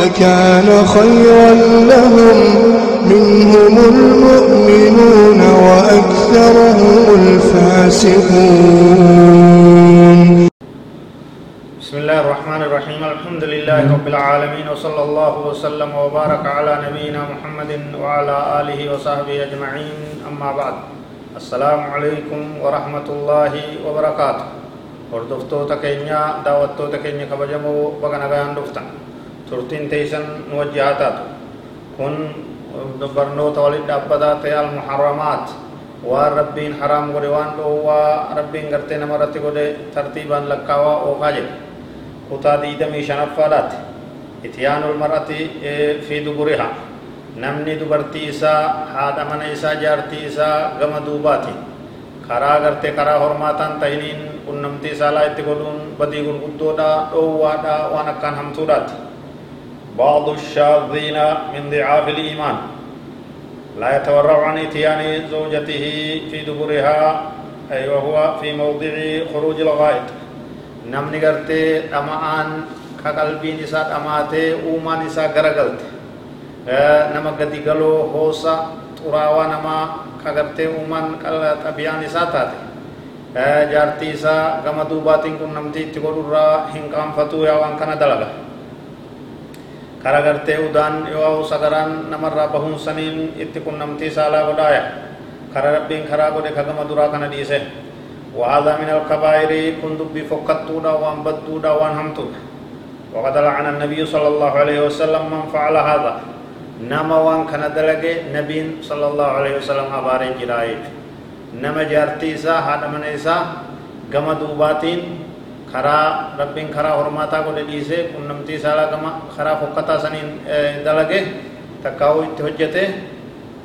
لكان خيرا لهم. منهم المؤمنون وأكثرهم الفاسقون. بسم الله الرحمن الرحيم. الحمد لله رب العالمين. وصلى الله وسلم وبارك على نبينا محمد وعلى آله وصحبه أجمعين. أما بعد السلام عليكم ورحمة الله وبركاته. keenya daawwattoota keenya kabajamoo baga nagaan dhuftan haa taatu kun barnoota walit dhaabbataa ta'e almuharramaat waan rabbiin haraam godhe waan dhoowwaa rabbiin gartee nama irratti godhe tartiibaan lakkaawaa oofaa jedhe kutaa diidamii shanaffaadhaati itiyaanul mar'ati fi duburiha namni dubartii isaa haadha mana isaa jaartii isaa gama duubaati karaa gartee karaa hormaataan tahiniin qunnamtii saalaa itti godhuun badii gurguddoodha dhoowwaadha waan akkaan hamtuudhaati بعض الشاذين من ضعاف الإيمان. لا يتورع عن إتيان زوجته في دبرها أي وهو في موضع خروج الغائط. نمني قرتي أمان كقلبي نساء أماتي أوما نساء غرقلت نما قدي قلو هوسا تراوا نما كقرتي أومان طبيعة نساء تاتي jaartii isaa gama duubaatiin qunnamtii itti godhurraa hin qaanfatu yaa waan kana dalaga kara gartee udaan yoo sagaraan namarraa bahuun saniin itti qunnamtii saalaa godhaaya kara rabbiin karaa godhe kagama duraa kana dhiise وهذا من الكبائر كن دبي فكتودا وان بدودا وان همتودا وقد لعن النبي صلى الله عليه وسلم من فعل هذا نما وان كان دلقه نبي صلى الله عليه وسلم أبارين جرائج نما جارتيسا هذا من دوباتين خرا ربين خرا حرماتا کو دے دیسے کن نمتی سالا کما خرا فقطا سنین دلگے تکاو اتحجتے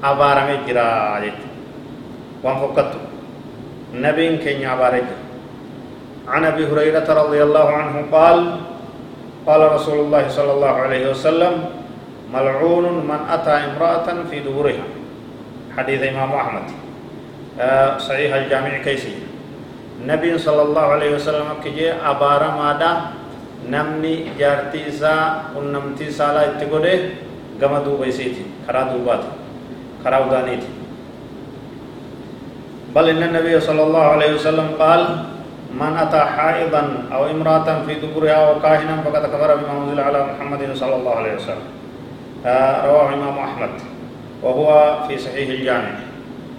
آبارا میں جرا آجت وان فقطو نبین کنی آبارا جا عن ابي هريرة رضي الله عنه قال قال رسول الله صلى الله عليه وسلم ملعون من أتى امرأة في دورها حديث إمام أحمد صحيح الجامع كيسي nabiin sallallahu alaihi wasallam akka jee abaaramaadha namni jaartii isaa qunnamtii saalaa itti godhe gama duuba isiiti karaa duubaati karaa udaaniiti بل إن النبي صلى الله عليه وسلم قال من أتى حائضا أو امرأة في دبرها أو كاهنا فقد كفر بما أنزل على محمد صلى الله عليه وسلم رواه الإمام أحمد وهو في صحيح الجامع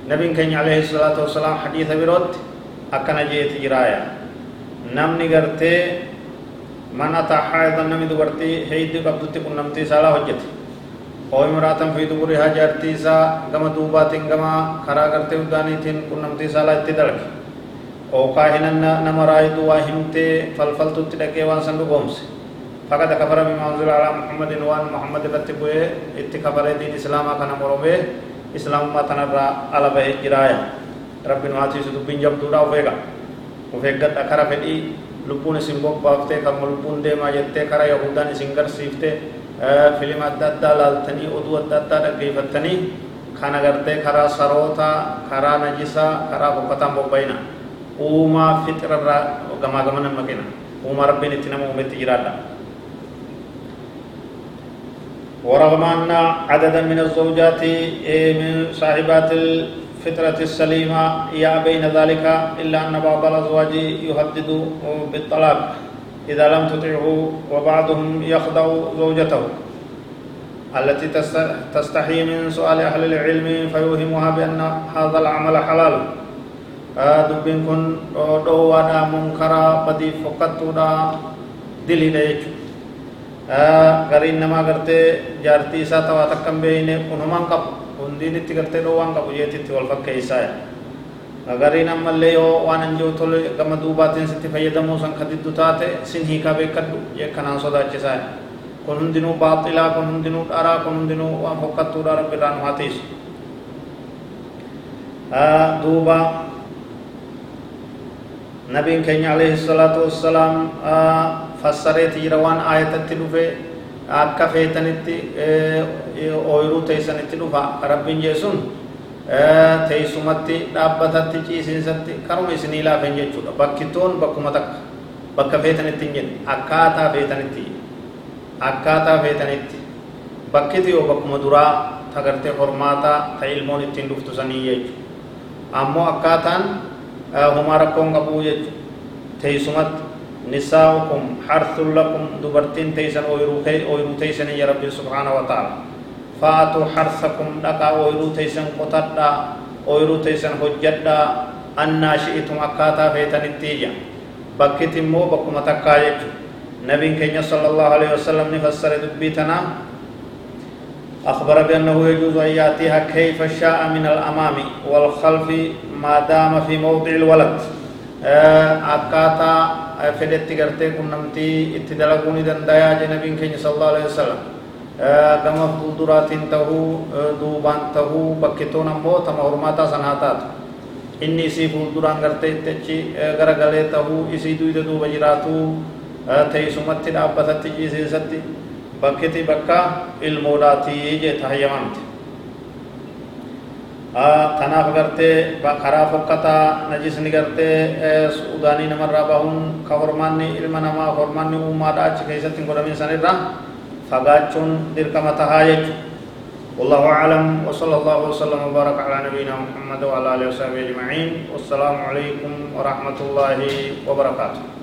نبي كان عليه الصلاة والسلام حديث برد akkana jeeti jiraaya namni gartee man ataa haayidan namni dubartii heeydi qabdutti qunnamtii saalaa hojjete oo imraatan fi duburihaa jaartii isaa gama duubaatiin gama karaa gartee uddaaniitiin qunnamtii saalaa itti dalage oo kaahinan nama raayidu waa himtee falfaltutti dhaqee waan san dhugoomse فقد كفر بما أنزل على محمد وان محمد رتبه اتكفر دين إسلام كان مروبه إسلام ما تنرى على به جرايا rabbiin haatiisu dubbiin jabduudha of eega of eeggadha kara fedhii lubbuun isin bobbaaftee kan lubbuun deemaa jettee kara yahudaan isin garsiiftee filima adda addaa laaltanii oduu adda addaa dhaggeeffattanii kan agartee karaa sarootaa karaa najisaa karaa bokkataan bobbayina uumaa fixirarraa gamaa gamanan makina uumaa rabbiin itti nama uumetti jiraadha ورغم أن عددا من الزوجات من صاحبات الفطرة السليمة يا بين ذلك إلا أن بعض الأزواج يهدد بالطلاق. إذا لم تطعه وبعضهم يخضع زوجته. التي تستحي من سؤال أهل العلم فيوهمها بأن هذا العمل حلال. دبين كن دوادا منكرا بدي فقطودا دلي ديجو غرين نما غرتي جارتي ساتوا كنمان قبل. Hundiin itti gartee dhoo waan qabu jeetitti wal fakkeessaa agariin ammallee yoo waan anjoo tole gama duubaatiin sitti fayyadamuu san ka diddu taate sin hiikaa beekadhu jee kanaan sodaachisaa kun hundinuu baaxilaa kun hundinuu dharaa kun hundinuu waan fokkattuudha rabbi irraa nu haa tiisu duuba nabiin keenya alayhi salaatu wassalaam fassareeti jira waan aayatatti dhufe akka feetanitti ooyiruu teeysanitti dhufa rabbiin jee sun teeysumatti dhaabbatatti ciisiinsatti karuma isinii laafen jechuudha bakkittoon bakkuma takka bakka feetanitti hin jenne akkaataa feetanitti akkaataa feetanitti bakkiti yoo bakkuma duraa tagartee hormaataa ta ilmoon ittiin dhuftu sanii jechuudha ammoo akkaataan humaa rakkoon qabuu jechuudha teeysumatti نساؤكم حرث لكم دبرتين تيسن ويرو تيسن يا ربي سبحانه وتعالى. فاتوا حرثكم لقا ويرو تيسن قطدا ويرو تيسن حجدا أن شئتم أكاتا فيتن التيجا. بكت مو بكم تكايج نبي كينيا صلى الله عليه وسلم نفسر دبيتنا. أخبر بأنه يجوز أن يأتيها كيف شاء من الأمام والخلف ما دام في موضع الولد. akkaataa fedhetti gartee qunnamtii itti dalaguu ni dandayaa je nabiin keenya sallallahu alaihi wasallam gama fuulduraatiin tahuu duubaan tahuu bakkitoon ammoo tama hormaataa san haa taatu inni isii fuulduraan gartee itti achi garagalee tahuu isii duyda duuba jiraatuu teessumatti dhaabbatatti ciisiisatti bakkiti bakka ilmoodhaatii jee tahayyamamte kanaaf gartee karaa fokkataa najisni gartee suudaanii namarraa bahuun ka hormaanni ilma namaa hormaanni uumaadha achi keessatti hin godhamin sanirra fagaachuun dirqama tahaa jechu والله أعلم وصلى الله وسلم وبارك على نبينا محمد وعلى آله وصحبه أجمعين والسلام عليكم ورحمة الله وبركاته